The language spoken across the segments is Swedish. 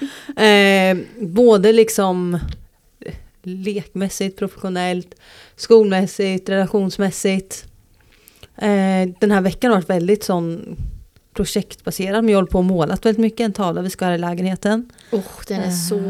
eh, både liksom eh, lekmässigt, professionellt, skolmässigt, relationsmässigt. Eh, den här veckan har varit väldigt sån projektbaserad, men jag håller på och målat väldigt mycket, en tavla vi ska ha i lägenheten. Oh, den är så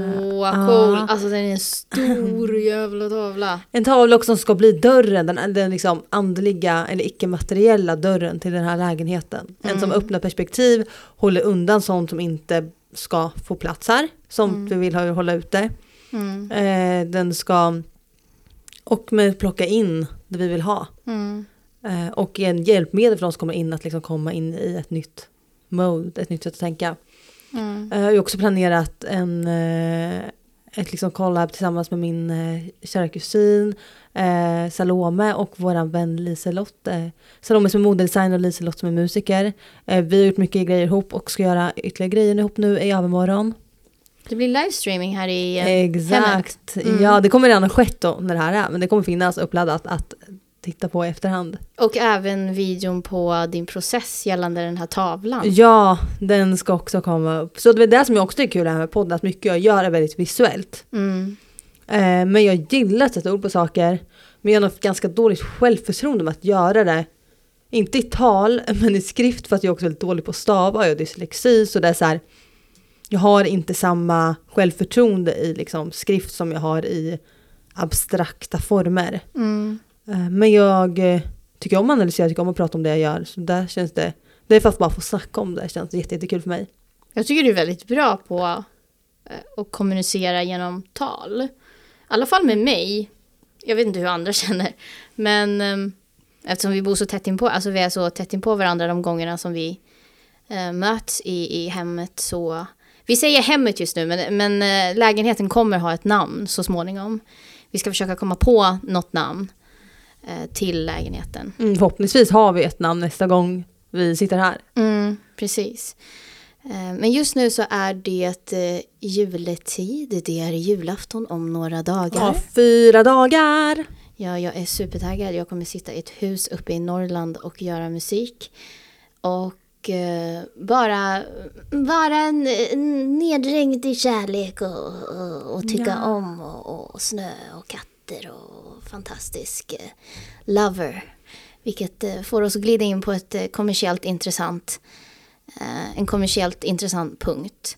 Ah. cool. Alltså den är en stor jävla tavla. En tavla också som ska bli dörren, den, den liksom andliga eller icke-materiella dörren till den här lägenheten. En som öppnar perspektiv, håller undan sånt som inte ska få plats här, som vi vill ha, hålla ute. Mm. Eh, den ska, och med plocka in det vi vill ha. Mm. Eh, och en hjälpmedel för de som kommer in att liksom komma in i ett nytt mode, ett nytt sätt att tänka. Mm. Eh, Jag har också planerat en, eh, ett liksom collab tillsammans med min eh, kära kusin eh, Salome och våran vän Liselott. Eh, Salome som är modedesigner och Liselott som är musiker. Eh, vi har gjort mycket grejer ihop och ska göra ytterligare grejer ihop nu i övermorgon. Det blir livestreaming här i eh, Exakt. Mm. Ja, det kommer redan ha skett då när det här är, men det kommer finnas uppladdat att titta på i efterhand. Och även videon på din process gällande den här tavlan. Ja, den ska också komma upp. Så det är det som jag också tycker är kul här med podden, att mycket jag gör är väldigt visuellt. Mm. Eh, men jag gillar att sätta ord på saker. Men jag har något ganska dåligt självförtroende med att göra det. Inte i tal, men i skrift för att jag är också väldigt dålig på att stava. Jag har dyslexi, så det är så här. Jag har inte samma självförtroende i liksom skrift som jag har i abstrakta former. Mm. Eh, men jag eh, tycker om att analysera, tycker om att prata om det jag gör. Så där känns det, det är för att bara få snacka om det, känns jätte, jättekul för mig. Jag tycker du är väldigt bra på eh, att kommunicera genom tal. I alla fall med mig. Jag vet inte hur andra känner. Men ehm, eftersom vi bor så tätt inpå, alltså vi är så tätt inpå varandra de gångerna som vi möts i, i hemmet så... Vi säger hemmet just nu, men, men lägenheten kommer ha ett namn så småningom. Vi ska försöka komma på något namn till lägenheten. Mm, förhoppningsvis har vi ett namn nästa gång vi sitter här. Mm, precis. Eh, Men just nu så är det eh, juletid. Det är julafton om några dagar. Ja, fyra dagar! Ja, jag är supertaggad. Jag kommer sitta i ett hus uppe i Norrland och göra musik. Och eh, bara vara neddrängd i kärlek och, och, och tycka Ja. om och, och snö och katter och fantastisk eh, lover. Vilket eh, får oss att glida in på ett eh, kommersiellt intressant en kommersiellt intressant punkt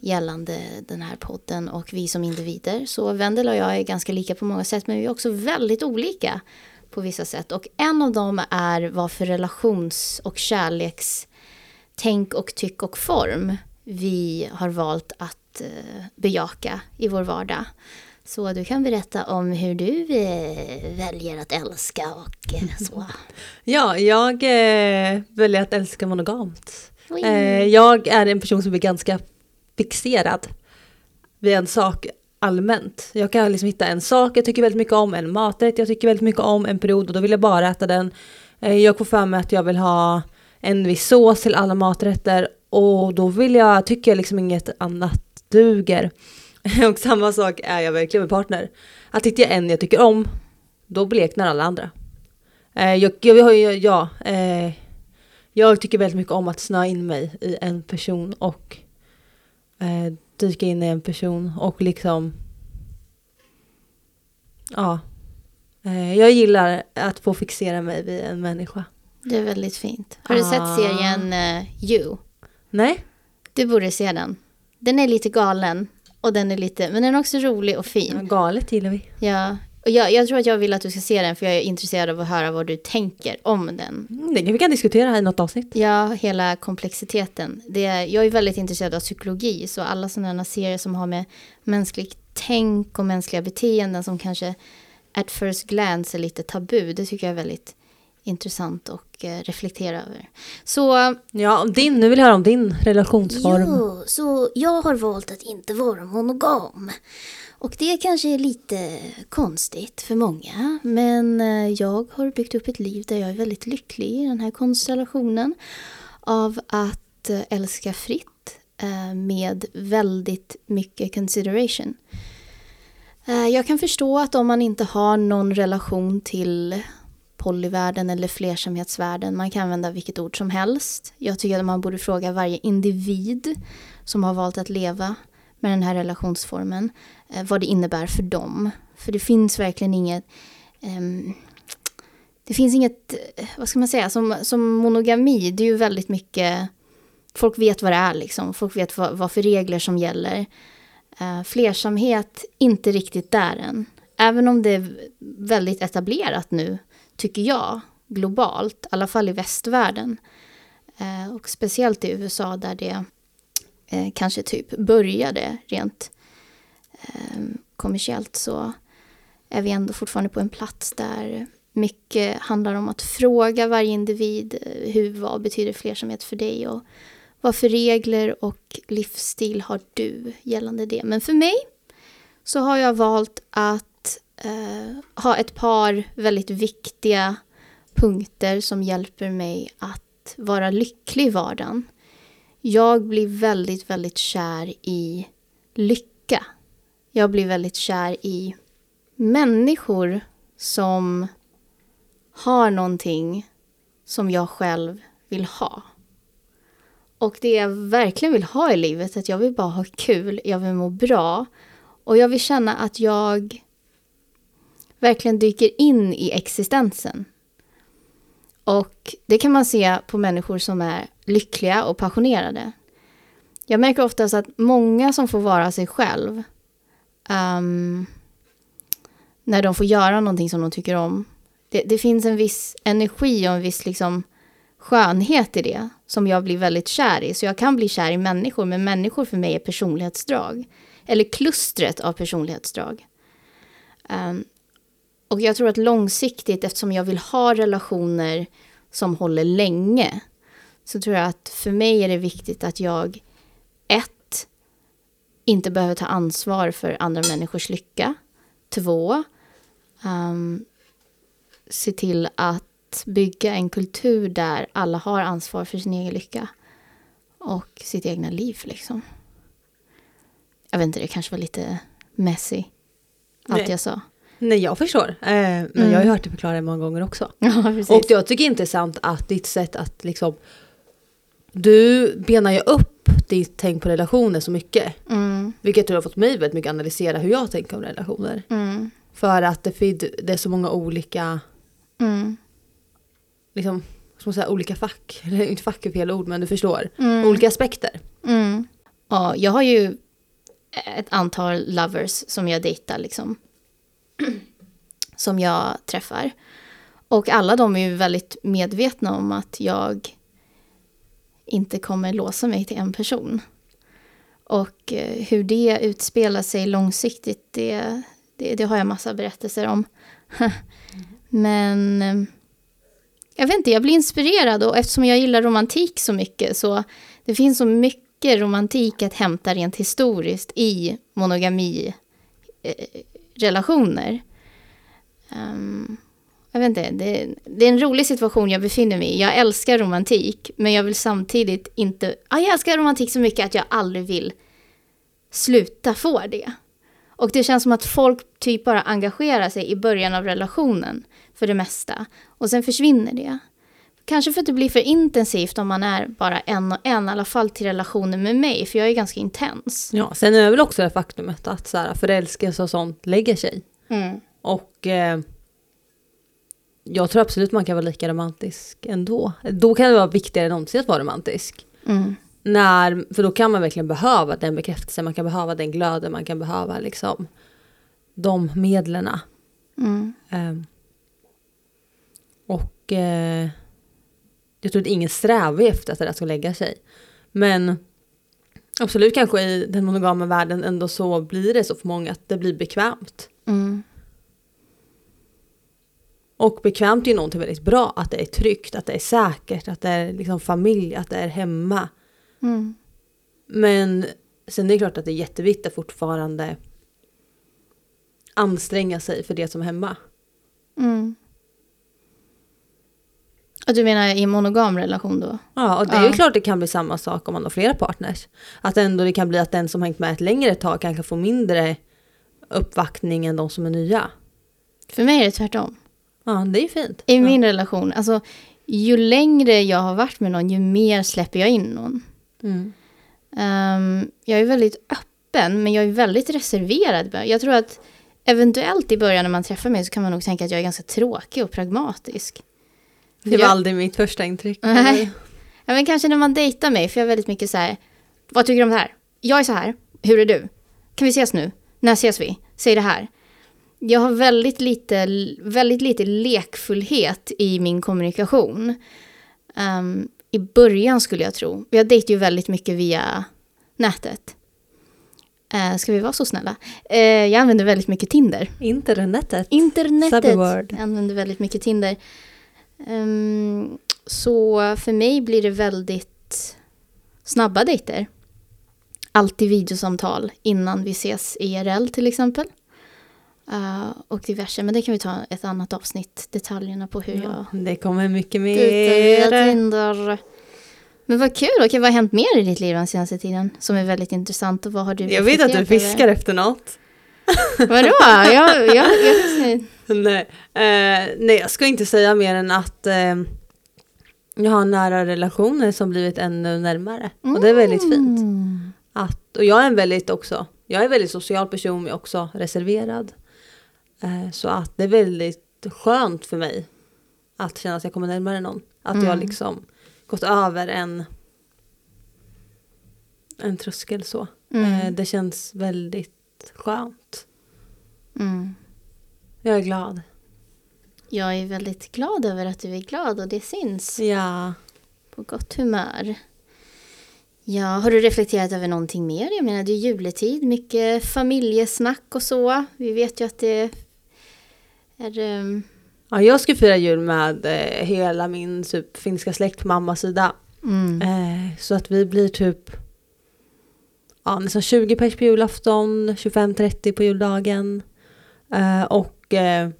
gällande den här podden och vi som individer. Så Wendel och jag är ganska lika på många sätt men vi är också väldigt olika på vissa sätt. Och en av dem är vad för relations och kärlekstänk och tyck och form vi har valt att bejaka i vår vardag. Så du kan berätta om hur du eh, väljer att älska och eh, så. Ja, jag eh, väljer att älska monogamt. Oj. Jag är en person som är ganska fixerad vid en sak allmänt. Jag kan liksom hitta en sak jag tycker väldigt mycket om, en maträtt jag tycker väldigt mycket om, en period och då vill jag bara äta den. Jag får för mig att jag vill ha en viss sås till alla maträtter och då vill jag, tycker jag liksom inget annat duger. och samma sak är jag verkligen med partner. Att hittar jag en jag tycker om, då bleknar alla andra. Eh, jag, jag, jag, ja, eh, jag tycker väldigt mycket om att snöa in mig i en person och eh, dyka in i en person och liksom ja. Eh, jag gillar att få fixera mig vid en människa. Det är väldigt fint. Har du Ah. sett serien You? Nej? Du borde se den. Den är lite galen. Och den är lite, men den är också rolig och Ja, fin. galet gillar vi. Ja. Och jag, jag tror att jag vill att du ska se den för jag är intresserad av att höra vad du tänker om den. Mm, Det kan vi kan diskutera här i något avsnitt. Ja, hela komplexiteten. Det är, jag är väldigt intresserad av psykologi, så alla sådana här serier som har med mänskligt tänk och mänskliga beteenden som kanske at first glance är lite tabu, det tycker jag är väldigt intressant och eh, reflektera över. Så Ja, din, nu vill jag höra om din relationsform. Jo, så jag har valt att inte vara monogam. Och det kanske är lite konstigt för många, men eh, jag har byggt upp ett liv där jag är väldigt lycklig i den här konstellationen av att eh, älska fritt med väldigt mycket consideration. Jag kan förstå att om man inte har någon relation till polyvärlden eller flersamhetsvärlden, man kan använda vilket ord som helst. Jag tycker att man borde fråga varje individ som har valt att leva med den här relationsformen, eh, vad det innebär för dem. För det finns verkligen inget um, det finns inget, eh, vad ska man säga, som, som monogami, det är ju väldigt mycket, folk vet vad det är liksom, folk vet vad, vad för regler som gäller. Uh, flersamhet, inte riktigt där än. Även om det är väldigt etablerat nu, tycker jag, globalt, i alla fall i västvärlden. Eh, och speciellt i USA där det eh, kanske typ började rent eh, kommersiellt så är vi ändå fortfarande på en plats där mycket handlar om att fråga varje individ eh, hur, vad betyder flersamhet för dig och vad för regler och livsstil har du gällande det. Men för mig så har jag valt att eh, ha ett par väldigt viktiga punkter som hjälper mig att vara lycklig i vardagen. Jag blir väldigt, väldigt kär i lycka. Jag blir väldigt kär i människor som har någonting som jag själv vill ha. Och det jag verkligen vill ha i livet är att jag vill bara ha kul, jag vill må bra och jag vill känna att jag verkligen dyker in i existensen. Och det kan man se på människor som är lyckliga och passionerade. Jag märker oftast att många som får vara sig själv um, när de får göra någonting som de tycker om. Det, det, finns en viss energi och en viss liksom, skönhet i det som jag blir väldigt kär i. Så jag kan bli kär i människor, men människor för mig är personlighetsdrag. Eller klustret av personlighetsdrag. Um, och jag tror att långsiktigt, eftersom jag vill ha relationer som håller länge, så tror jag att för mig är det viktigt att jag, ett, inte behöver ta ansvar för andra människors lycka. Två, um, se till att bygga en kultur där alla har ansvar för sin egen lycka. Och sitt egna liv liksom. Jag vet inte, det kanske var lite messy. Allt Nej. jag sa. Nej, jag förstår. Eh, men mm. jag har ju hört det förklara många gånger också. Ja, och jag tycker inte det är sant att ditt sätt att liksom... Du benar ju upp ditt tänk på relationer så mycket. Mm. Vilket har fått mig väldigt mycket analysera hur jag tänker om relationer. Mm. För att det, det är så många olika... Mm. Liksom, som säga, olika fack. Eller inte fack är fel ord, men du förstår. Mm. Olika aspekter. Mm. Ja, jag har ju ett antal lovers som jag dejtar liksom som jag träffar. Och alla de är ju väldigt medvetna om att jag inte kommer låsa mig till en person. Och eh, hur det utspelar sig långsiktigt, det, det, det har jag massa berättelser om. Men eh, jag vet inte, jag blir inspirerad och eftersom jag gillar romantik så mycket så det finns så mycket romantik att hämta rent historiskt i monogami eh, relationer. Um, jag vet inte, det, det, är en rolig situation jag befinner mig i. Jag älskar romantik, men jag vill samtidigt inte... Ja, jag älskar romantik så mycket att jag aldrig vill sluta få det. Och det känns som att folk typ bara engagerar sig i början av relationen för det mesta. Och sen försvinner det. Kanske för att det blir för intensivt om man är bara en och en, i alla fall till relationen med mig, för jag är ganska intens. Ja, sen är det väl också det faktumet att så här, förälskelse och sånt lägger sig. Mm. Och eh, jag tror absolut man kan vara lika romantisk ändå. Då kan det vara viktigare än någonsin att vara romantisk. Mm. När, för då kan man verkligen behöva den bekräftelsen, man kan behöva den glöden, man kan behöva liksom de medlen. Mm. Eh, och eh, jag tror att ingen strävar efter att det där ska lägga sig. Men absolut kanske i den monogama världen ändå så blir det så för många att det blir bekvämt. Mm. Och bekvämt är ju någonting väldigt bra, att det är tryggt, att det är säkert, att det är liksom familj, att det är hemma. Mm. Men sen är det klart att det är jätteviktigt att fortfarande anstränga sig för det som är hemma. Mm. Du menar i monogam relation då? Ja, och det är Ja. ju klart det kan bli samma sak om man har flera partners. Att ändå det kan bli att den som hängt med ett längre tag kanske får mindre uppvaktning än de som är nya. För mig är det tvärtom. Ja, det är ju fint. I ja. min relation, alltså ju längre jag har varit med någon, ju mer släpper jag in någon. Mm. Ehm, jag är väldigt öppen, men jag är väldigt reserverad. Jag tror att eventuellt i början när man träffar mig så kan man nog tänka att jag är ganska tråkig och pragmatisk. Det var aldrig mitt första intryck. Nej. Ja, men kanske när man dejtar mig, för jag är väldigt mycket så här, vad tycker du om det här? Jag är så här, hur är du? Kan vi ses nu? När ses vi? Säg det här. Jag har väldigt lite, väldigt lite lekfullhet i min kommunikation. Ehm, I början skulle jag tro. Jag dejtar ju väldigt mycket via nätet. Uh, ska vi vara så snälla? Eh, jag använder väldigt mycket Tinder. Internetet. Internetet. Jag använder väldigt mycket Tinder. Ehm, så för mig blir det väldigt snabba dejter. Alltid videosamtal innan vi ses IRL till exempel. Eh, och diverse, men det kan vi ta ett annat avsnitt. Detaljerna på hur jag Ja, det kommer mycket mer. Men vad kul, okej, vad har hänt mer i ditt liv den senaste tiden? Som är väldigt intressant och vad har du Jag vet att du över? fiskar efter något. Vadå? Jag, jag, jag, Nej, eh, nej, jag ska inte säga mer än att eh, jag har nära relationer som blivit ännu närmare. Och det är väldigt fint. Mm. Att, och jag är en väldigt också, jag är en väldigt social person men också reserverad. Eh, så att det är väldigt skönt för mig att känna att jag kommer närmare någon. Att jag Mm. liksom gått över en, en tröskel så. Mm. Eh, det känns väldigt skönt. Mm. Jag är glad. Jag är väldigt glad över att du är glad och det syns Ja. på gott humör. Ja, har du reflekterat över någonting mer? Jag menar, det är juletid, mycket familjesnack och så. Vi vet ju att det är... ehm, Ja, jag ska fira jul med eh, hela min typ, finska släkt på mammas sida. mm. Eh, så att vi blir typ ja, nästan 20 pers på julafton, 25-30 på juldagen. Eh, och eh,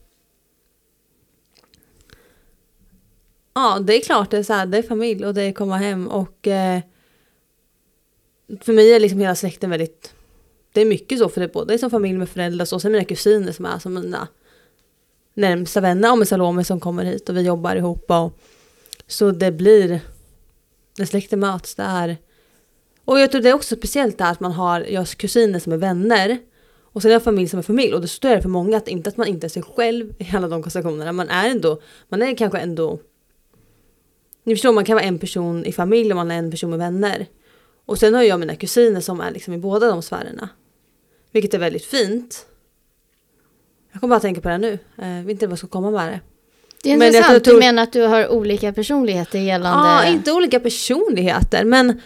ja, det är klart, det är, så här, det är familj och det är komma hem. Och eh, för mig är liksom hela släkten väldigt, det är mycket så för det är både som familj med föräldrar och så, sen mina kusiner som är som mina närmsta vänner, om Salome som kommer hit och vi jobbar ihop. Och, så det blir när släkten möts, det är... Och jag tror det är också speciellt att man har, jag har kusiner som är vänner. Och sen har jag familj som är familj. Och det står det för många att inte att man inte är sig själv i alla de konstellationerna. Man är ändå, man är kanske ändå... Ni förstår, man kan vara en person i familj och man är en person med vänner. Och sen har jag mina kusiner som är liksom i båda de sfärerna. Vilket är väldigt fint. Jag kommer bara tänka på det nu. Eh, Jag vet inte vad jag ska komma med det. Det är Men jag intressant, tror- du menar att du har olika personligheter gällande... Ja, inte olika personligheter men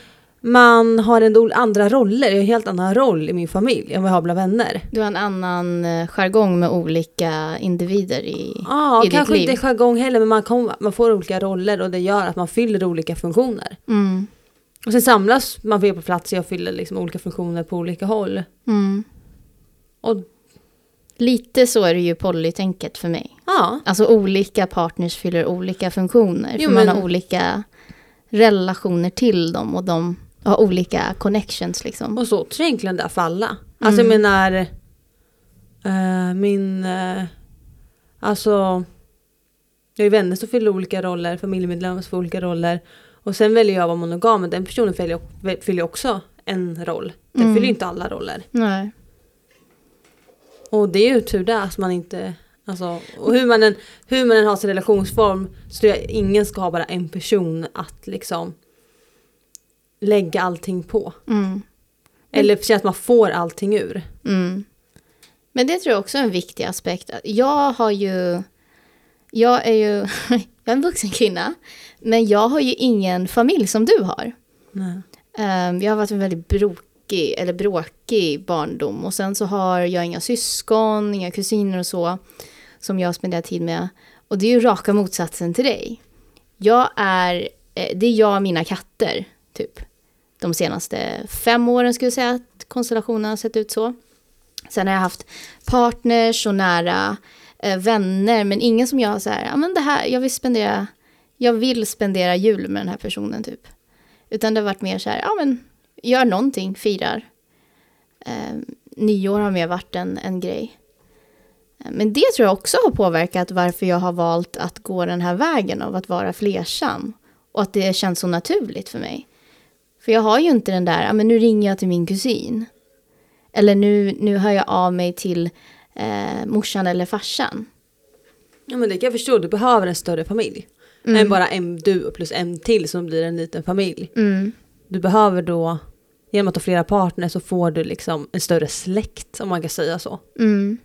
man har ändå andra roller. Jag har en helt annan roll i min familj än vad jag har bland vänner. Du har en annan eh, jargong med olika individer i, Ja, i ditt kanske liv. inte jargong heller men man, kom, man får olika roller och det gör att man fyller olika funktioner. Mm. Och sen samlas man på plats och fyller liksom olika funktioner på olika håll. Mm. Och Lite så är det ju polytänket för mig. ja, Alltså olika partners fyller olika funktioner. Jo, för man men- har olika relationer till dem och de har olika connections liksom. och så tror jag egentligen det är för alla. Alltså Mm. jag menar eh, min, uh, alltså jag har vänner som fyller olika roller, familjemedlemmar som får olika roller. Och sen väljer jag att vara monogam, men den personen fyller, fyller också en roll. Den Mm. fyller inte alla roller. Nej. Och det är ju tur det att man inte, alltså, och hur man, än, hur man än har sin relationsform så tror jag ingen ska ha bara en person att liksom lägga allting på. Mm. Eller känna att man får allting ur. Mm. Men det tror jag också är en viktig aspekt. Jag har ju... Jag är ju... jag är en vuxen kvinna. Men jag har ju ingen familj som du har. Nej. Um, jag har varit en väldigt brokig, eller bråkig barndom. Och sen så har jag inga syskon, inga kusiner och så. Som jag spenderar tid med. Och det är ju raka motsatsen till dig. Jag är... eh, Det är jag och mina katter, typ. De senaste fem åren skulle jag säga att konstellationen har sett ut så. Sen har jag haft partners och nära eh, vänner, men ingen som jag har så här, ja men det här, jag vill spendera, jag vill spendera jul med den här personen typ. Utan det har varit mer så här, ja men gör någonting, firar. Eh, nyår har mer varit en, en grej. Eh, men det tror jag också har påverkat varför jag har valt att gå den här vägen av att vara flersam. Och att det känns så naturligt för mig. För jag har ju inte den där, men nu ringer jag till min kusin. Eller nu, nu hör jag av mig till eh, morsan eller farsan. Ja men det kan jag förstå, du behöver en större familj. Än bara en du plus en till som blir en liten familj. Mm. Du behöver då, genom att ha flera partner så får du liksom en större släkt om man kan säga så. Mm.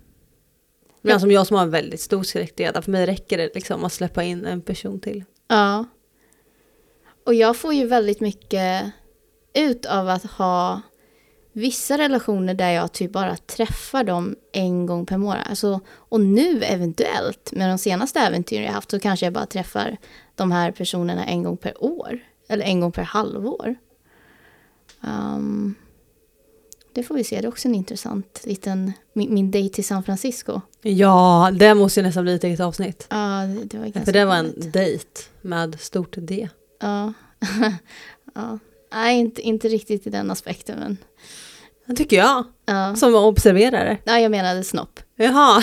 Men som jag som har en väldigt stor släkt för mig räcker det liksom att släppa in en person till. Ja. Och jag får ju väldigt mycket ut av att ha vissa relationer där jag typ bara träffar dem en gång per månad. Alltså, och nu eventuellt, med de senaste äventyren jag haft, så kanske jag bara träffar de här personerna en gång per år. Eller en gång per halvår. Ehm, det får vi se, det är också en intressant liten, min, min dejt till San Francisco. Ja, det måste ju nästan bli ett eget avsnitt. Ja, det, det var ganska För det var en dejt med stort D. Ja. ja. Nej, inte, inte riktigt i den aspekten, men... Det tycker jag, Ja. som observerare. ja, jag menade snopp. Jaha.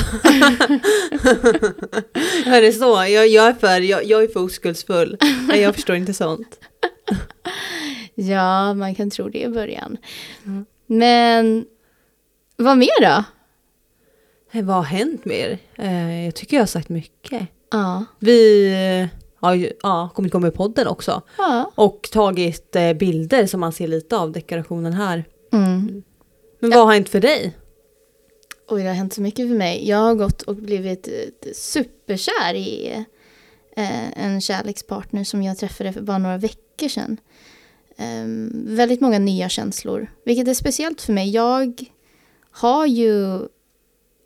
ja, det är så. Jag, jag, är för, jag, jag är för oskuldsfull. Nej, jag förstår inte sånt. Ja, man kan tro det i början. Mm. Men vad mer då? Eh, Vad har hänt mer? Eh, jag tycker jag har sagt mycket. Ja. Vi har ju ja, kommit igång med podden också. ja. Och tagit eh, bilder som man ser lite av dekorationen här. Mm. Men vad har hänt för dig? Oj, det har hänt så mycket för mig. Jag har gått och blivit eh, superkär i eh, en kärlekspartner som jag träffade för bara några veckor sedan. Ehm, väldigt många nya känslor, vilket är speciellt för mig. Jag har ju...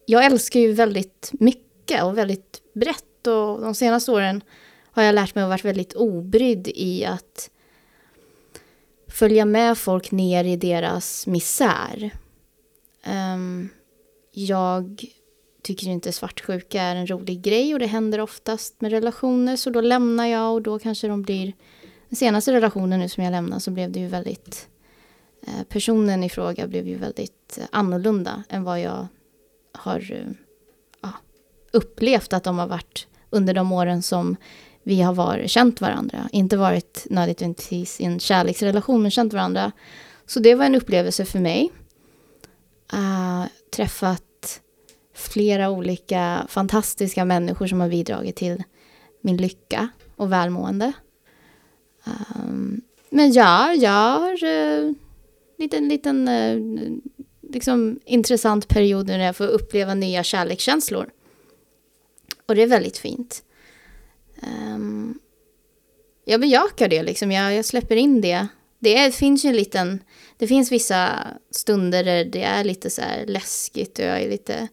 Jag älskar ju väldigt mycket och väldigt brett och de senaste åren har jag lärt mig att vara väldigt obrydd i att följa med folk ner i deras misär. Um, jag tycker inte svartsjuka är en rolig grej och det händer oftast med relationer så då lämnar jag och då kanske de blir... Den senaste relationen nu som jag lämnade så blev det ju väldigt... eh, Personen i fråga blev ju väldigt annorlunda än vad jag har eh, ja, upplevt att de har varit under de åren som vi har varit, känt varandra. Inte varit nödvändigtvis i en kärleksrelation men känt varandra. Så det var en upplevelse för mig. Uh, träffat flera olika fantastiska människor som har bidragit till min lycka och välmående. Um, men ja, jag har uh, liten, liten uh, liksom intressant period när jag får uppleva nya kärlekskänslor. Och det är väldigt fint. Um, jag bejakar det liksom, jag, jag släpper in det. Det är, finns ju en liten, det finns vissa stunder där det är lite så läskigt och jag är lite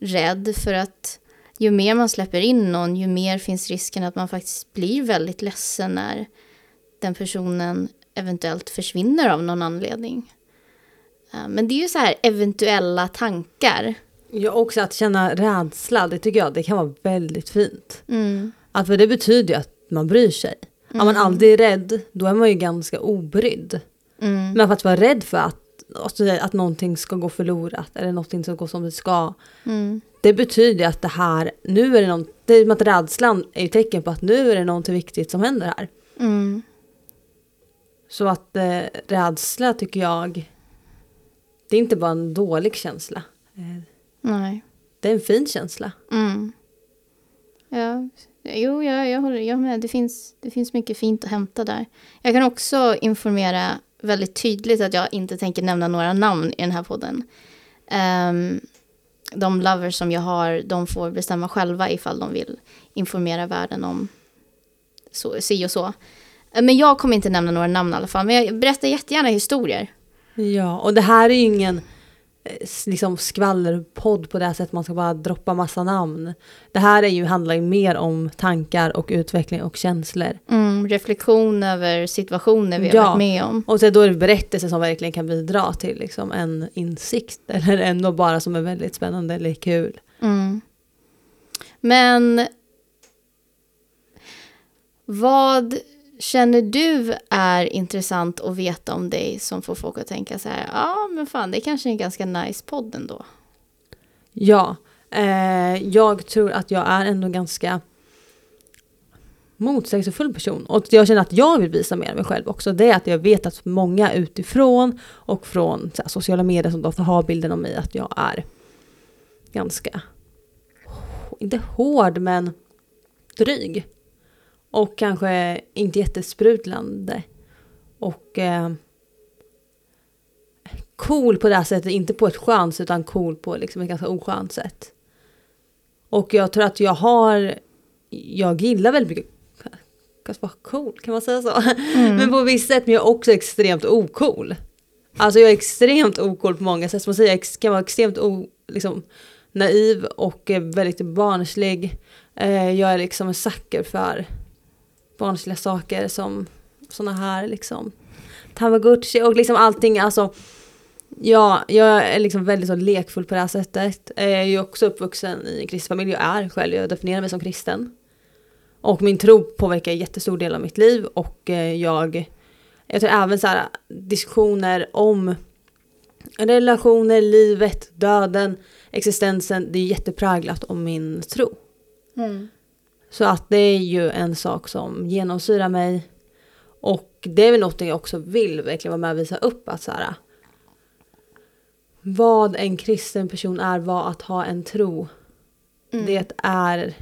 rädd för att ju mer man släpper in någon, ju mer finns risken att man faktiskt blir väldigt ledsen när den personen eventuellt försvinner av någon anledning. Uh, Men det är ju så här eventuella tankar. Ja, också att känna rädsla, det tycker jag det kan vara väldigt fint. Mm. Att för det betyder ju att man bryr sig. Är man aldrig rädd, då är man ju ganska obrydd. Mm. Men för att vara rädd för att, alltså, att någonting ska gå förlorat eller någonting ska gå som det ska. Mm. Det betyder att det här, nu är det någon, det är som att rädslan är ett tecken på att nu är det någonting viktigt som händer här. Mm. Så att eh, rädsla tycker jag, det är inte bara en dålig känsla. Eh, Nej. Det är en fin känsla. Mm. Ja, jo, jag, jag håller jag med. Det finns, det finns mycket fint att hämta där. Jag kan också informera väldigt tydligt att jag inte tänker nämna några namn i den här podden. Um, de lovers som jag har, de får bestämma själva ifall de vill informera världen om så, si och så. Eh, men jag kommer inte nämna några namn i alla fall. Men jag berättar jättegärna historier. Ja, och det här är ju ingen liksom skvallerpodd på det här sättet man ska bara droppa massa namn. Det här är ju, handlar ju mer om tankar och utveckling och känslor. Mm, reflektion över situationer vi har Ja. varit med om. Och då är det berättelser som verkligen kan bidra till liksom en insikt eller ändå bara som är väldigt spännande eller kul. Mm. Men vad känner du är intressant att veta om dig som får folk att tänka så här, ja men fan det kanske är en ganska nice podd ändå. Ja, eh, jag tror att jag är ändå ganska motsägelsefull person. Och jag känner att jag vill visa mer av mig själv också. Det är att jag vet att många utifrån och från så här, sociala medier som då har bilden av mig att jag är ganska, inte hård men dryg. Och kanske inte jättesprutlande. Och eh, cool på det här sättet, inte på ett skönt utan cool på liksom ett ganska oskönt sätt. Och jag tror att jag har, jag gillar väldigt mycket att vara cool, kan man säga så? Men på visst sätt, men jag är också extremt ocool. Alltså jag är extremt ocool på många sätt, som man säger, jag kan vara extremt o, liksom, naiv och väldigt barnslig. Eh, jag är liksom en sucker för barnsliga saker som såna här liksom Tamagotchi och liksom allting, alltså Ja, jag är liksom väldigt så lekfull på det här sättet. Jag är ju också uppvuxen i en kristen familj, jag är själv, jag definierar mig som kristen. Och min tro påverkar en jättestor del av mitt liv och eh, jag, jag tror även så här diskussioner om relationer, livet, döden, existensen, det är jättepräglat om min tro. Mm. Så att det är ju en sak som genomsyrar mig. Och det är väl något jag också vill verkligen vara med och visa upp att så här, vad en kristen person är, vad att ha en tro. Det är...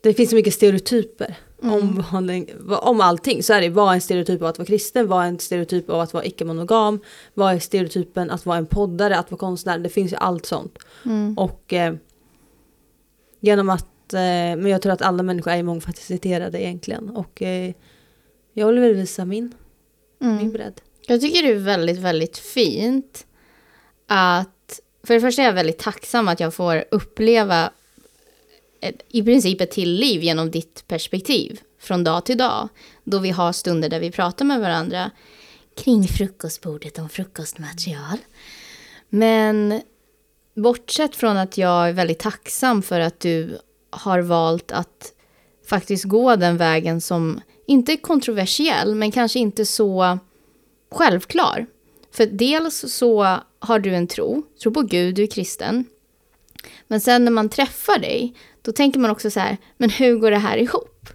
Det finns så mycket stereotyper om, en, vad- om allting. Så är det, vad är en stereotyp av att vara kristen? Vad är en stereotyp av att vara icke-monogam? Vad är stereotypen att vara en poddare, att vara konstnär? Det finns ju allt sånt. Mm. Och eh, genom att, eh, men jag tror att alla människor är mångfacetterade egentligen. Och eh, jag vill väl visa min, min Mm. bredd. Jag tycker det är väldigt, väldigt fint att... För det första är jag väldigt tacksam att jag får uppleva ett, i princip ett till liv genom ditt perspektiv från dag till dag. Då vi har stunder där vi pratar med varandra kring frukostbordet om frukostmaterial. Men bortsett från att jag är väldigt tacksam för att du har valt att faktiskt gå den vägen som inte är kontroversiell, men kanske inte så självklar. För dels så har du en tro, tro på Gud, du är kristen. Men sen när man träffar dig, då tänker man också så här, men hur går det här ihop?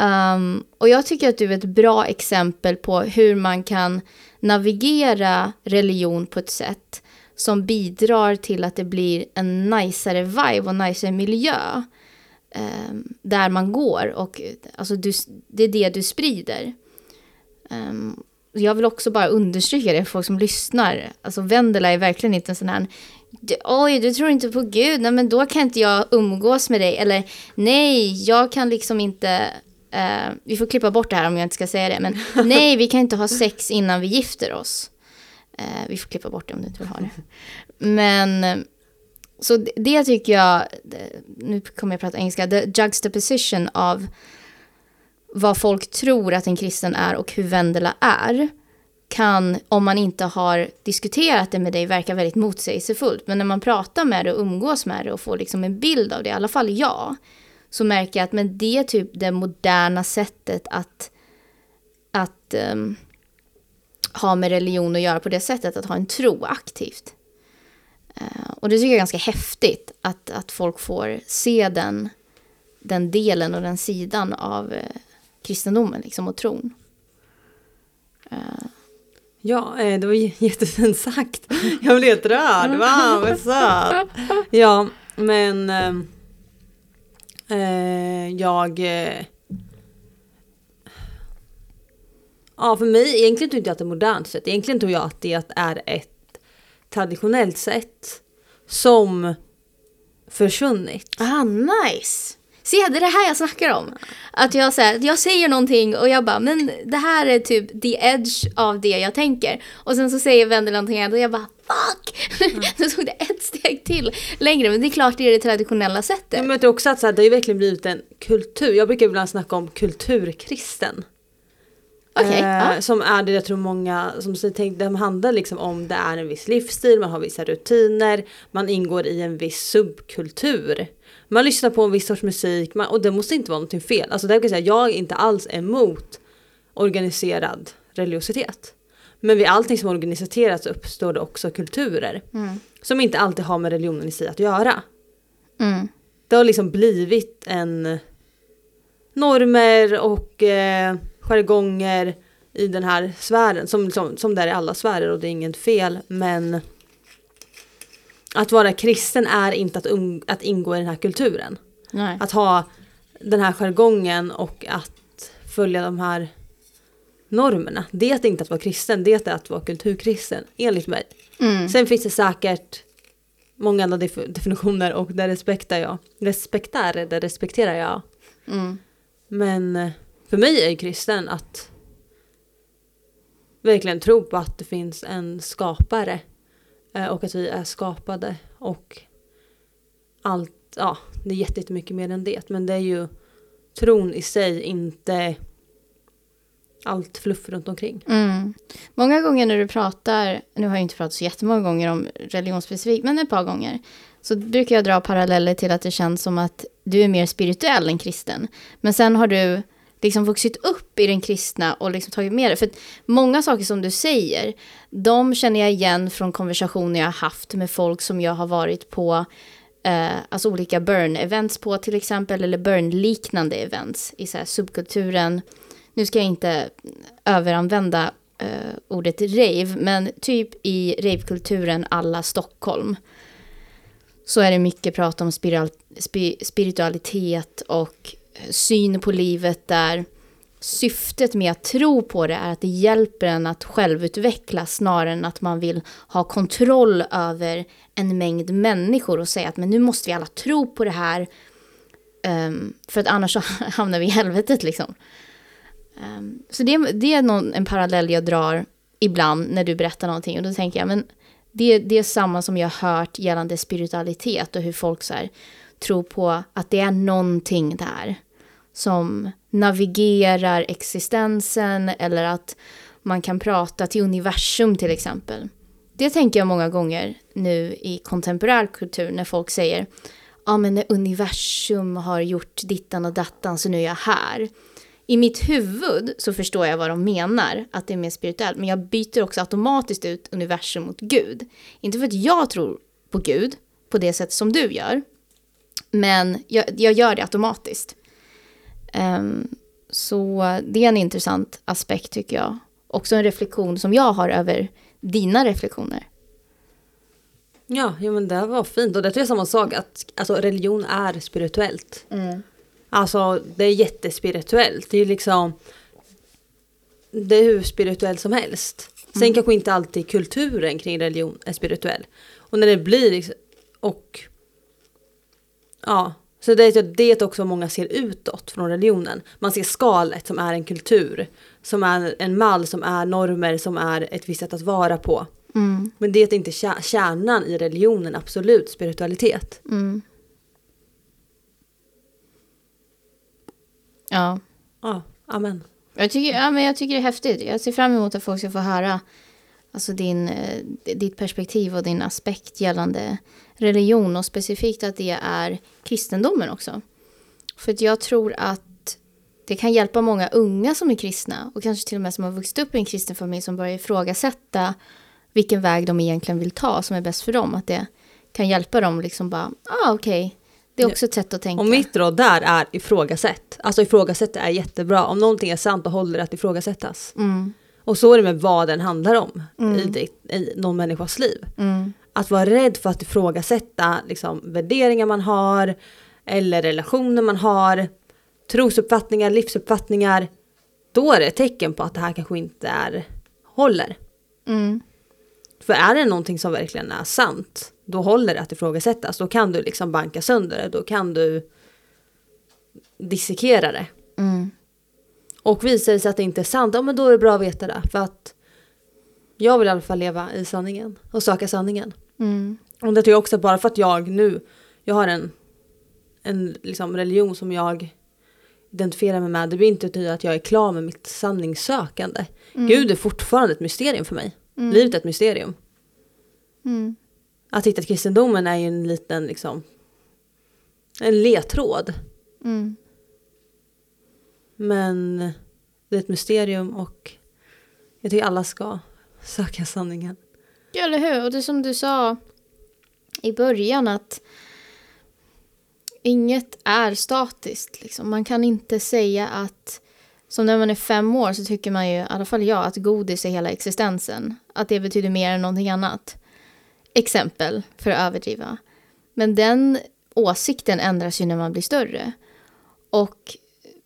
Um, och jag tycker att du är ett bra exempel på hur man kan navigera religion på ett sätt som bidrar till att det blir en najsare vibe och najsare miljö um, där man går. Och alltså, du, det är det du sprider. Um, jag vill också bara understryka det för folk som lyssnar. Alltså Vendela är verkligen inte en sån här "Du- Oj, du tror inte på Gud, nej men då kan inte jag umgås med dig. Eller nej, jag kan liksom inte, eh, vi får klippa bort det här om jag inte ska säga det. Men nej, vi kan inte ha sex innan vi gifter oss. Eh, vi får klippa bort det om du inte vill ha det. Men, så det, det tycker jag, nu kommer jag prata engelska, the juxtaposition av vad folk tror att en kristen är och hur Vendela är kan, om man inte har diskuterat det med dig, verka väldigt motsägelsefullt. Men när man pratar med det och umgås med det och får liksom en bild av det, i alla fall jag, så märker jag att men det är typ det moderna sättet att, att um, ha med religion att göra på det sättet, att ha en tro aktivt. Eh, och det tycker jag är ganska häftigt, att, att folk får se den, den delen och den sidan av eh, kristendomen liksom, och tron. Eh. Ja, det var jättefint sagt. Jag blev helt rörd. Wow, vad söt. Ja, men eh, eh, jag... Eh, ja, för mig, egentligen tror inte jag att det är modernt sätt. Egentligen tror jag att det är ett traditionellt sätt som försvunnit. Ah, nice! Se, det är det här jag snackar om. Att jag, så här, jag säger någonting och jag bara, men det här är typ the edge av det jag tänker. Och sen så säger Wendel någonting annat och jag bara, fuck! Mm. så tog det ett steg till längre. Men det är klart det är det traditionella sättet. Men jag tror också att så här, det har ju verkligen blivit en kultur. Jag brukar ibland snacka om kulturkristen. Okay, eh, ja. Som är det jag tror många som så tänk, det handlar liksom om det är en viss livsstil, man har vissa rutiner, man ingår i en viss subkultur. Man lyssnar på en viss sorts musik man, och det måste inte vara någonting fel. Alltså där kan jag säga, jag är inte alls emot organiserad religiositet. Men vid allting som organiseras uppstår det också kulturer. Mm. Som inte alltid har med religionen i sig att göra. Mm. Det har liksom blivit en normer och eh, jargonger i den här sfären. Som, som, som det är i alla sfärer och det är inget fel. Men att vara kristen är inte att, um, att ingå i den här kulturen. Nej. Att ha den här jargongen och att följa de här normerna. Det är inte att vara kristen, det är att vara kulturkristen, enligt mig. Mm. Sen finns det säkert många andra def- definitioner och det respekterar jag. Respektar, det respekterar jag. Mm. Men för mig är kristen att verkligen tro på att det finns en skapare eh, och att vi är skapade och allt, ja, det är jättemycket mer än det. Men det är ju tron i sig, inte allt fluff runt omkring. Mm. Många gånger när du pratar, nu har jag inte pratat så jättemånga gånger om religionsspecifikt, men ett par gånger, så brukar jag dra paralleller till att det känns som att du är mer spirituell än kristen. Men sen har du liksom vuxit upp i den kristna och liksom tagit med det. För att många saker som du säger, de känner jag igen från konversationer jag har haft med folk som jag har varit på eh, alltså olika burn-events på till exempel, eller burn-liknande events i så här subkulturen. Nu ska jag inte överanvända eh, ordet rave, men typ i ravekulturen alla Stockholm så är det mycket prat om spiral, spi, spiritualitet och syn på livet där syftet med att tro på det är att det hjälper en att självutvecklas snarare än att man vill ha kontroll över en mängd människor och säga att men nu måste vi alla tro på det här um, för att annars så hamnar vi i helvetet liksom. Um, så det, det är någon, en parallell jag drar ibland när du berättar någonting och då tänker jag men det, det är samma som jag har hört gällande spiritualitet och hur folk så här, tror på att det är någonting där som navigerar existensen eller att man kan prata till universum till exempel. Det tänker jag många gånger nu i kontemporär kultur när folk säger ja men när universum har gjort dittan och dattan så nu är jag här. I mitt huvud så förstår jag vad de menar, att det är mer spirituellt, men jag byter också automatiskt ut universum mot Gud. Inte för att jag tror på Gud på det sätt som du gör, men jag, jag gör det automatiskt. Um, så det är en intressant aspekt tycker jag. Också en reflektion som jag har över dina reflektioner. Ja, ja men det var fint och det tror jag är samma sak att alltså, religion är spirituellt. Mm. Alltså det är jättespirituellt. Det är liksom det är hur spirituellt som helst. Sen Mm. kanske inte alltid kulturen kring religion är spirituell. Och när det blir liksom, och ja, så det är det också många ser utåt från religionen. Man ser skalet som är en kultur, som är en mall, som är normer, som är ett visst sätt att vara på. Mm. Men det är inte kär- kärnan i religionen, absolut spiritualitet. Mm. Ja. Ja, amen. Jag tycker, ja, men jag tycker det är häftigt. Jag ser fram emot att folk ska få höra alltså din, eh, ditt perspektiv och din aspekt gällande religion och specifikt att det är kristendomen också. För att jag tror att det kan hjälpa många unga som är kristna och kanske till och med som har vuxit upp i en kristen familj som börjar ifrågasätta vilken väg de egentligen vill ta som är bäst för dem. Att det kan hjälpa dem liksom bara, ah okej, det är också ett sätt att tänka. Och mitt råd där är ifrågasätt. Alltså ifrågasätta är jättebra. Om någonting är sant och håller det att ifrågasättas. Mm, Och så är det med vad den handlar om Mm. i, ditt, i någon människas liv. mm, Att vara rädd för att ifrågasätta liksom, värderingar man har eller relationer man har, trosuppfattningar, livsuppfattningar. Då är det ett tecken på att det här kanske inte är, håller. mm, För är det någonting som verkligen är sant, då håller det att ifrågasättas. Då kan du liksom banka sönder det, då kan du dissekera det. Mm. Och visar det sig att det inte är sant, ja men då är det bra att veta det. För att jag vill i alla fall leva i sanningen och söka sanningen. Mm. Och det tror jag också bara för att jag nu, jag har en, en liksom religion som jag identifierar mig med. Det blir inte betyder att jag är klar med mitt sanningssökande. Mm. Gud är fortfarande ett mysterium för mig. Mm. Livet är ett mysterium. Mm. Att hitta kristendomen är ju en liten liksom, en ledtråd. Mm. Men det är ett mysterium och jag tycker alla ska söka sanningen. Ja, eller hur? Och det som du sa i början att inget är statiskt. Liksom. Man kan inte säga att, som när man är fem år så tycker man ju, i alla fall jag, att godis är hela existensen. Att det betyder mer än någonting annat. Exempel, för att överdriva. Men den åsikten ändras ju när man blir större. Och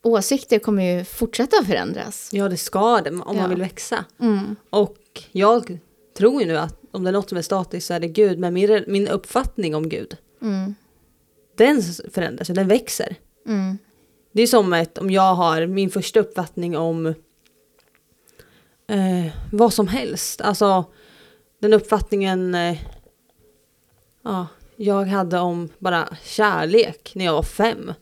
åsikter kommer ju fortsätta förändras. Ja, det ska det om Ja. man vill växa. Mm. Och jag tror ju nu att om det är något som är statiskt så är det Gud. Men min, min uppfattning om Gud, Mm. den förändras, den växer. Mm. Det är som ett, om jag har min första uppfattning om eh, vad som helst. Alltså den uppfattningen eh, ja, jag hade om bara kärlek när jag var fem.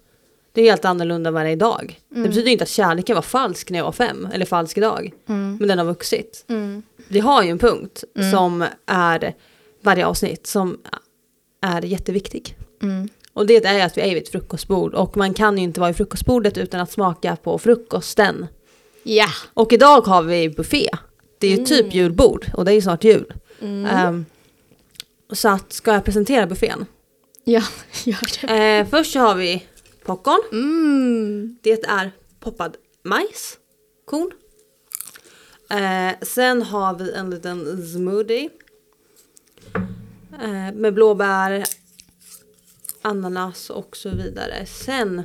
Det är helt annorlunda än vad det är idag. Det betyder inte att kärleken var falsk när jag var fem, eller falsk idag. Mm. Men den har vuxit. Mm. Vi har ju en punkt Mm. som är varje avsnitt som är jätteviktig. Mm. Och det är att vi är vid ett frukostbord och man kan ju inte vara vid frukostbordet utan att smaka på frukosten. Ja. Och idag har vi buffé. Det är ju typ julbord och det är ju snart jul. Mm. Ehm, så att, ska jag presentera buffén? Ja, gör det. Eh, först så har vi popcorn. Mm. Det är poppad majs, korn. Eh, sen har vi en liten smoothie. Eh, med blåbär, ananas och så vidare. Sen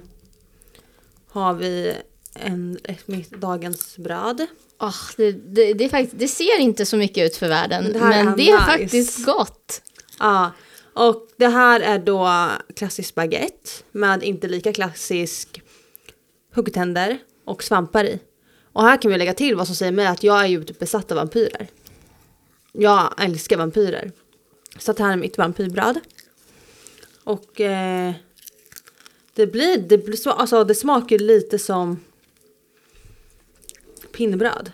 har vi en, dagens bröd. Ah, det, det, det, faktiskt, det ser inte så mycket ut för världen, Det men det är nice. faktiskt gott. Ja, och det här är då klassisk baguette med inte lika klassisk huggtänder och svampar i. Och här kan vi lägga till vad som säger mig att jag är ju typ besatt av vampyrer. Jag älskar vampyrer. Så att här är mitt vampyrbröd. Och eh, det blir, det, blir så, alltså det smakar lite som pinnbröd.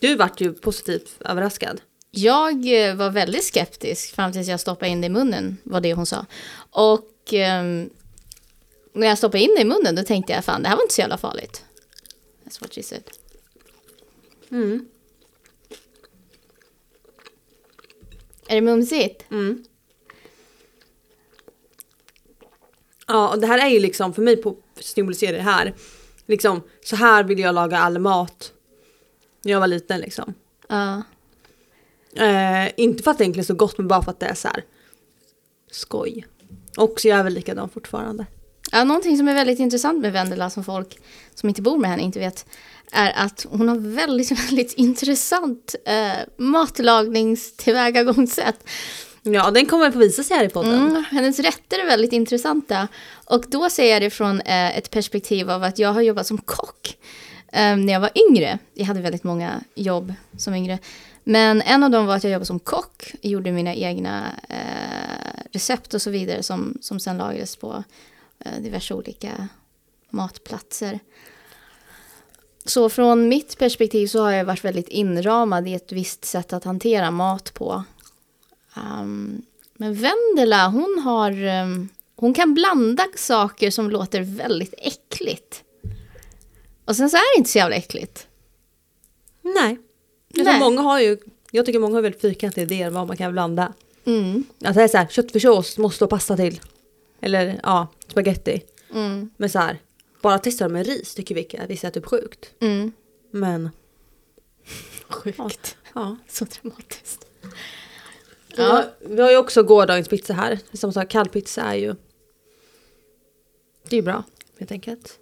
Du vart ju positivt överraskad. Jag eh, var väldigt skeptisk fram tills jag stoppade in det i munnen, var det hon sa. Och ehm, när jag stoppade in det i munnen då tänkte jag fan det här var inte så jävla farligt. That's what she said. Mm. Är det mumsigt? Mm. Ja, och det här är ju liksom för mig på symboliserar det här. Liksom, så här vill jag laga all mat. När jag var liten liksom. Ja. Eh, inte för att det egentligen är så gott men bara för att det är så här skoj. Och så är jag väl likadan fortfarande. Ja, någonting som är väldigt intressant med Vendela som folk som inte bor med henne inte vet är att hon har väldigt, väldigt intressant eh, matlagningstillvägagångssätt. Ja, den kommer få visa sig här i podden. Mm, hennes rätter är väldigt intressanta. Och då ser jag det från eh, ett perspektiv av att jag har jobbat som kock um, när jag var yngre. Jag hade väldigt många jobb som yngre. Men en av dem var att jag jobbade som kock, gjorde mina egna eh, recept och så vidare som, som sen lagades på eh, diverse olika matplatser. Så från mitt perspektiv så har jag varit väldigt inramad i ett visst sätt att hantera mat på. Um, men Vendela, hon har... Um, hon kan blanda saker som låter väldigt äckligt. Och sen så är det inte så jävla äckligt. Nej. Jag, Nej. tror många har ju, jag tycker många har väldigt fyrkantiga idéer vad man kan blanda. Mm. Att det är så här, köttfärssås måste ha pasta till. Eller ja, spaghetti. Mm. Men så här, bara testa det med ris tycker vissa, vissa är typ sjukt. Mm. Men Sjukt. ja. Så dramatiskt. Vi har, vi har ju också gårdagens pizza här. Som sagt, kallpizza är ju... Det är ju bra, helt enkelt.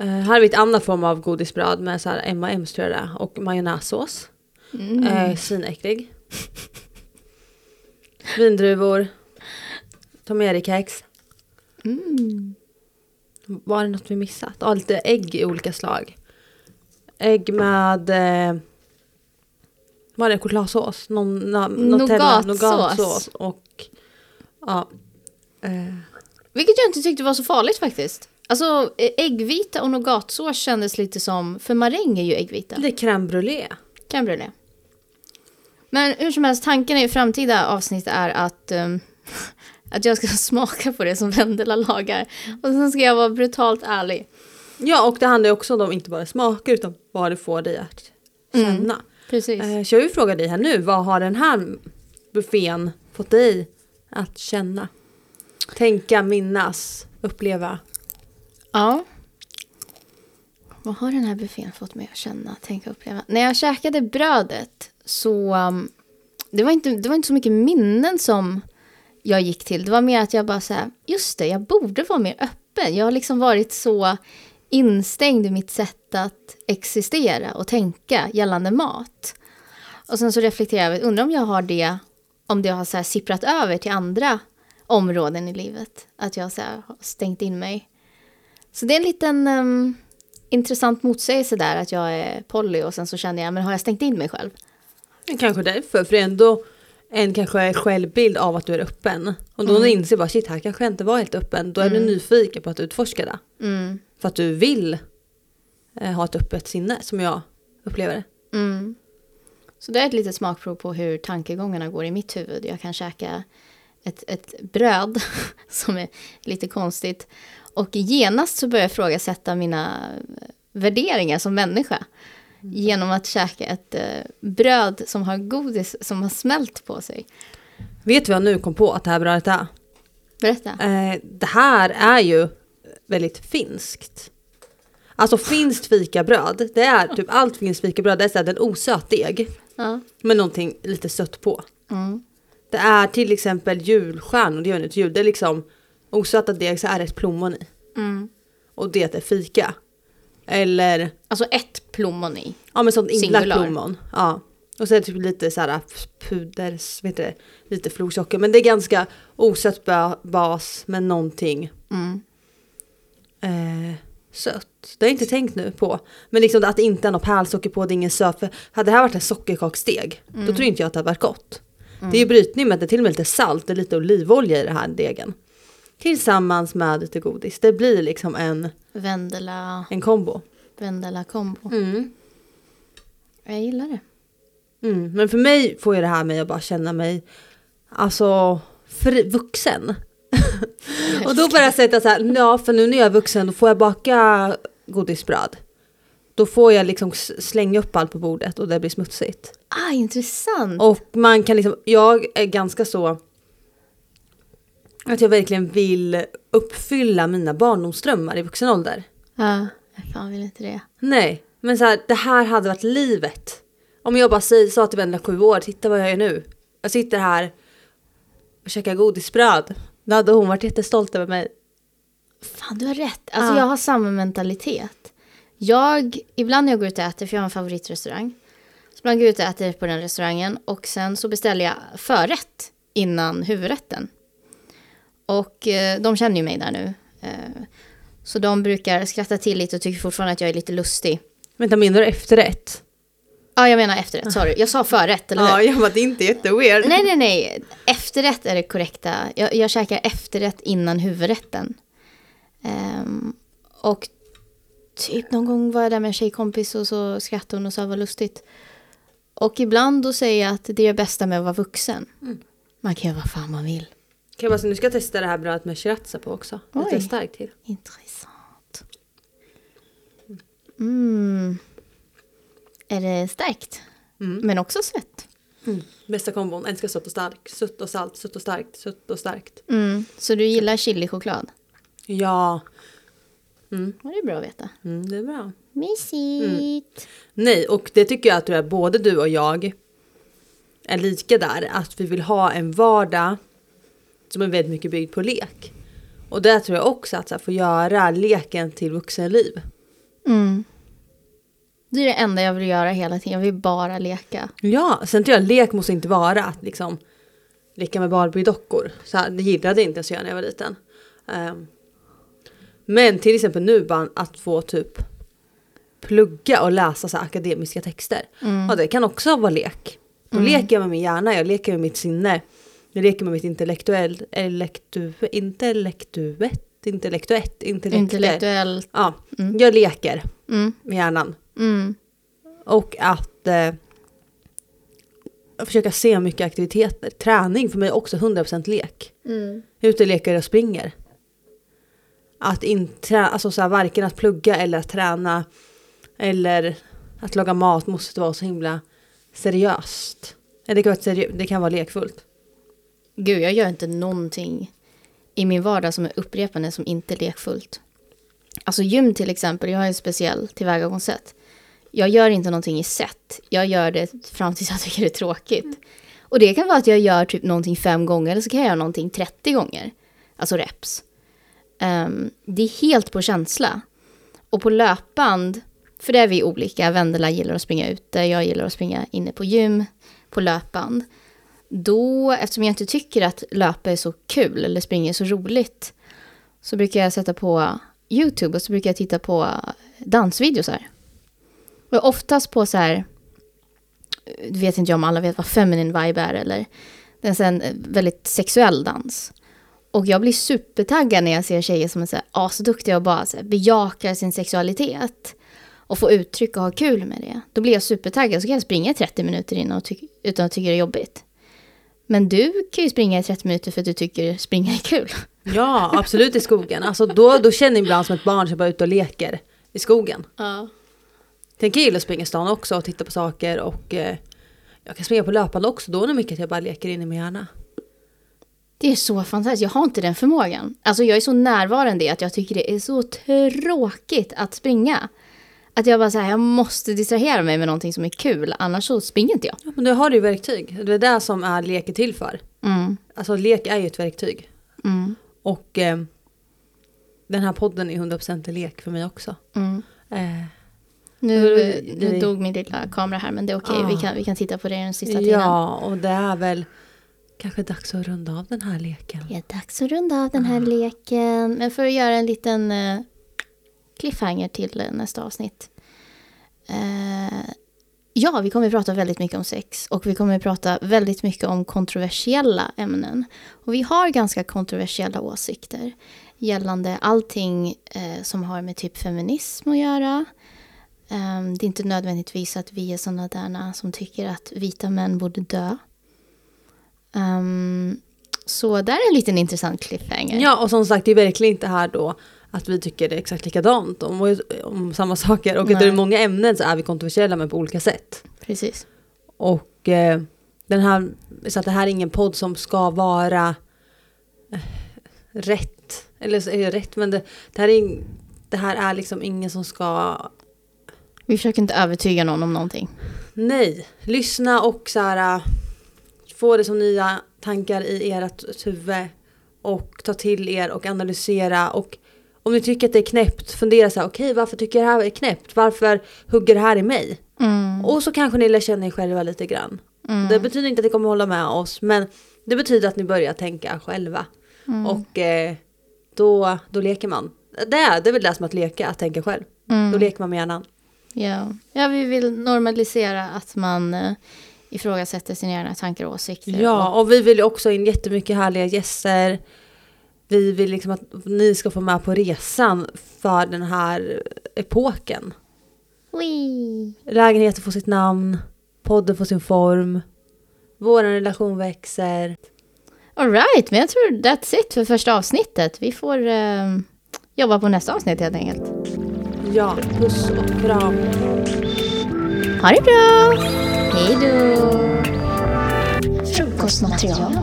Uh, här har vi ett annat form av godisbröd med så här M&M's tror jag det är, och majonnässås. Mm. Uh, svinäcklig. Vindruvor. Tom Erik-kex. Mm. Var det något vi missat? Ja, lite ägg i olika slag. Ägg med... Eh, vad är det? Chokladsås? Någon, na, Nougatsås. nougatsås och... Ja. Eh, Vilket jag inte tyckte var så farligt faktiskt. Alltså eh, äggvita och nougatsås kändes lite som, för maräng är ju äggvita. lite crème brûlée. Crème brûlée. Men hur som helst, tanken i framtida avsnitt är att, ehm, att jag ska smaka på det som Vendela lagar. Och sen ska jag vara brutalt ärlig. Ja, och det handlar ju också om inte bara smaker utan vad det får dig att känna. Precis. Eh, så jag vill fråga dig här nu, vad har den här buffén fått dig att känna? Tänka, minnas, uppleva? Ja. Vad har den här buffén fått mig att känna, tänka och uppleva? När jag käkade brödet så... um, det, var inte, det var inte så mycket minnen som jag gick till. Det var mer att jag bara så här, just det, jag borde vara mer öppen. Jag har liksom varit så instängd i mitt sätt att existera och tänka gällande mat. Och sen så reflekterar jag, undrar om jag har det, om det har så här sipprat över till andra områden i livet. Att jag så här har stängt in mig. Så det är en liten ehm, intressant motsägelse där att jag är poly och sen så känner jag, men har jag stängt in mig själv? Kanske därför, för det är ändå en kanske självbild av att du är öppen. Och då när du inser bara shit här kanske jag inte var helt öppen, då är du nyfiken på att utforska det. Mm. För att du vill eh, ha ett öppet sinne som jag upplever det. Mm. Så det är ett litet smakprov på hur tankegångarna går i mitt huvud. Jag kan käka ett, ett bröd som är lite konstigt. Och genast så börjar jag ifrågasätta mina värderingar som människa. Genom att käka ett eh, bröd som har godis som har smält på sig. Vet du vad jag nu kom på att det här brödet är? Berätta. Eh, det här är ju väldigt finskt. Alltså finskt fikabröd, det är typ allt finskt fikabröd, det är så här en osöt deg. Ja. Med någonting lite sött på. Mm. Det är till exempel julstjärnor, det gör inte jul, det är liksom osöta deg så är det ett plommon i. Mm. Och det är fika. Eller, Alltså ett plommon i. ja men sånt inlagt plommon. Ja. Och det typ lite så här puder, vet det, lite florsocker. Men det är ganska osött ba- bas med någonting Mm. eh, sött. Det har jag inte tänkt nu på. Men liksom att det inte är något pärlsocker på, det är ingen söt. För hade det här varit en sockerkaksdeg, då tror inte jag att det hade varit gott. Det är ju brytning med det är till och med lite salt, är lite olivolja i den här degen. Tillsammans med lite godis. Det blir liksom en, Vendela, en kombo. Vendela kombo. Mm. Jag gillar det. Mm. Men för mig får ju det här mig att bara känna mig alltså fri, vuxen. och då börjar jag säga så här, ja för nu när jag är vuxen då får jag baka godisbröd. Då får jag liksom slänga upp allt på bordet och det blir smutsigt. Ah, intressant. Och man kan liksom, jag är ganska så att jag verkligen vill uppfylla mina barndomsdrömmar i vuxen ålder. Ja, jag fan vill inte det. Nej, men så här, det här hade varit livet. Om jag bara säger, sa till Vendela sju år, titta vad jag gör nu. Jag sitter här och käkar godisbröd. Då hade hon varit jättestolt över mig. Fan, du har rätt. Alltså Ja. jag har samma mentalitet. Jag, ibland när jag går ut och äter, för jag har en favoritrestaurang. Så ibland går jag ut och äter på den restaurangen och sen så beställer jag förrätt innan huvudrätten. Och eh, de känner ju mig där nu. Eh, så de brukar skratta till lite och tycker fortfarande att jag är lite lustig. Vänta, menar du efterrätt? Ja, jag menar efterrätt, sorry. Jag sa förrätt, eller hur? Ja, jag bara, det är inte jätteweird. Nej, nej, nej. Efterrätt är det korrekta. Jag, jag käkar efterrätt innan huvudrätten. Ehm, och typ någon gång var jag där med en tjejkompis och så skrattade hon och sa vad lustigt. Och ibland då säger jag att det är det bästa med att vara vuxen. Man kan göra vad fan man vill. Kan jag bara, nu ska jag testa det här brödet med sriracha på också. Lite Oj. starkt till. Intressant. Mm. Är det starkt? Men också sött. Mm. Bästa kombon, älskar sött och starkt. Sött och salt, sött och starkt, sött och starkt. Mm. Så du gillar chilichoklad? Ja, Ja, det är bra att veta. mm, det är bra. Mysigt. Nej, och det tycker jag att jag, både du och jag är lika där. Att vi vill ha en vardag som är väldigt mycket byggd på lek. Och där tror jag också att så här, få göra leken till vuxenliv. Mm. Det är det enda jag vill göra hela tiden. Jag vill bara leka. Ja, sen tror jag lek måste inte vara att liksom leka med Barbie-dockor. Så här, det gillade inte ens jag när jag var liten. Ehm, Men till exempel nu bara att få typ plugga och läsa så akademiska texter. Mm. Ja, det kan också vara lek. Då leker jag med min hjärna, jag leker med mitt sinne. Jag leker med mitt intellektuellt, elektu, intellektuet, intellektuett, intellektuellt. Intellektuellt. Ja, jag leker Mm. med hjärnan. Mm. Och att eh, försöka se mycket aktiviteter. Träning för mig är också 100% lek. Mm. Ute och leker och springer. Att inte, alltså så här, varken att plugga eller att träna eller att laga mat måste vara så himla seriöst. Eller det kan vara, seriö- det kan vara lekfullt. Gud, jag gör inte någonting i min vardag som är upprepande som inte är lekfullt. Alltså gym till exempel, jag har en speciell tillvägagångssätt. Jag gör inte någonting i set. Jag gör det fram tills jag tycker det är tråkigt. Och det kan vara att jag gör typ någonting fem gånger eller så kan jag göra någonting 30 gånger. Alltså reps. Um, det är helt på känsla. Och på löpband, för det är vi olika. Vendela gillar att springa ute, jag gillar att springa inne på gym, på löpband. Då, eftersom jag inte tycker att löpa är så kul eller springa är så roligt, så brukar jag sätta på YouTube och så brukar jag titta på dansvideos här. Och oftast på så här, du vet inte jag om alla vet vad feminine vibe är eller, det är en väldigt sexuell dans. Och jag blir supertaggad när jag ser tjejer som är så här asduktiga och bara så här bejakar sin sexualitet. Och får uttryck och ha kul med det. Då blir jag supertaggad så kan jag springa i 30 minuter innan utan att tycka det är jobbigt. Men du kan ju springa i 30 minuter för att du tycker springa är kul. Ja, absolut i skogen. Alltså då, då känner jag ibland som ett barn som bara är ute och leker i skogen. Ja. Sen kan jag gilla att springa i stan också och titta på saker och eh, jag kan springa på löpande också. Då är det mycket att jag bara leker in i min hjärna. Det är så fantastiskt. Jag har inte den förmågan. Alltså jag är så närvarande i att jag tycker det är så tråkigt att springa. Att jag bara säger jag måste distrahera mig med någonting som är kul, annars så springer inte jag. Ja, men du har ju verktyg. Det är det som är lek är till för. Mm. Alltså lek är ju ett verktyg. Mm. Och eh, den här podden är 100% en lek för mig också. Mm. Eh, Nu, nu dog min lilla kamera här, men det är okej. Ah. Vi, kan, vi kan titta på det den sista tiden. ja, och det är väl kanske dags att runda av den här leken. Det är dags att runda av den här leken. Men för att göra en liten eh, cliffhanger till eh, nästa avsnitt. Eh, ja, vi kommer att prata väldigt mycket om sex och vi kommer att prata väldigt mycket om kontroversiella ämnen. Och vi har ganska kontroversiella åsikter gällande allting eh, som har med typ feminism att göra. Ehm, det är inte nödvändigtvis att vi är sådana där som tycker att vita män borde dö. Ehm, så där är en liten intressant cliffhanger. Ja, och som sagt det är verkligen inte här då att vi tycker det är exakt likadant om, om samma saker. Och att det är många ämnen så är vi kontroversiella men på olika sätt. Precis. Och eh, den här, så att det här är ingen podd som ska vara eh, rätt. Eller så är det rätt men det, det, här är, det här är liksom ingen som ska Vi försöker inte övertyga någon om någonting. Nej, lyssna och så här, få det som nya tankar i ert huvud och ta till er och analysera och om ni tycker att det är knäppt, fundera så här, okej varför tycker jag det här är knäppt? Varför hugger det här i mig? Mm. Och så kanske ni lär känna er själva lite grann. Mm. Det betyder inte att ni kommer hålla med oss, men det betyder att ni börjar tänka själva. Mm. Och eh, då, då leker man. Det är, det är väl det som att leka, att tänka själv. Mm. Då leker man med hjärnan. Ja. ja, vi vill normalisera att man eh, ifrågasätter sina egna tankar och åsikter. Ja, Och, vi vill ju också in jättemycket härliga gäster. Vi vill liksom att ni ska få med på resan för den här epoken. Wee. Lägenheten får sitt namn, podden får sin form, vår relation växer. All right, men jag tror that's it för första avsnittet. Vi får eh, jobba på nästa avsnitt helt enkelt. Ja, puss och kram. Ha det bra! Hej då! Frukostmaterial.